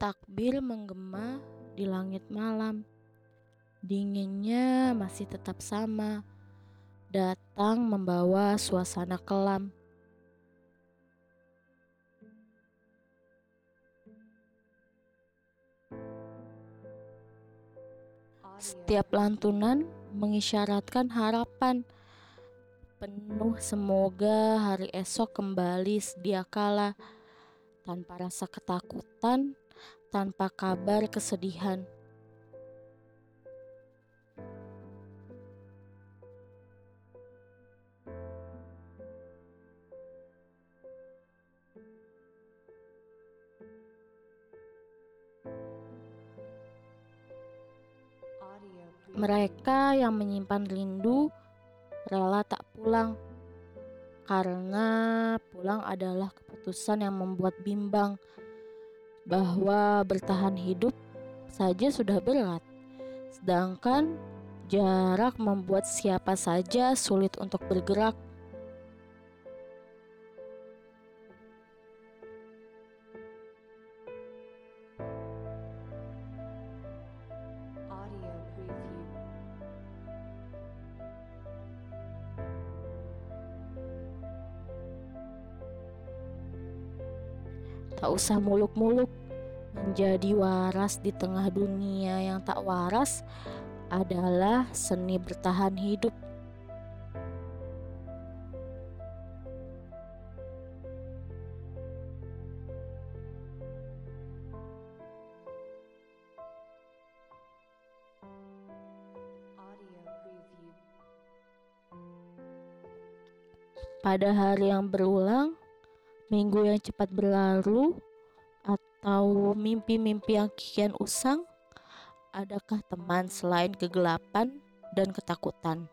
Takbir menggema di langit malam. Dinginnya masih tetap sama. Datang membawa suasana kelam. Setiap lantunan mengisyaratkan harapan penuh semoga hari esok kembali sedia kala tanpa rasa ketakutan tanpa kabar kesedihan. Mereka yang menyimpan rindu rela tak pulang karena pulang adalah keputusan yang membuat bimbang bahwa bertahan hidup saja sudah berat, sedangkan jarak membuat siapa saja sulit untuk bergerak. Tak usah muluk-muluk menjadi waras di tengah dunia yang tak waras adalah seni bertahan hidup. Pada hari yang berulang, minggu yang cepat berlalu, atau mimpi-mimpi yang kian usang, adakah teman selain kegelapan dan ketakutan?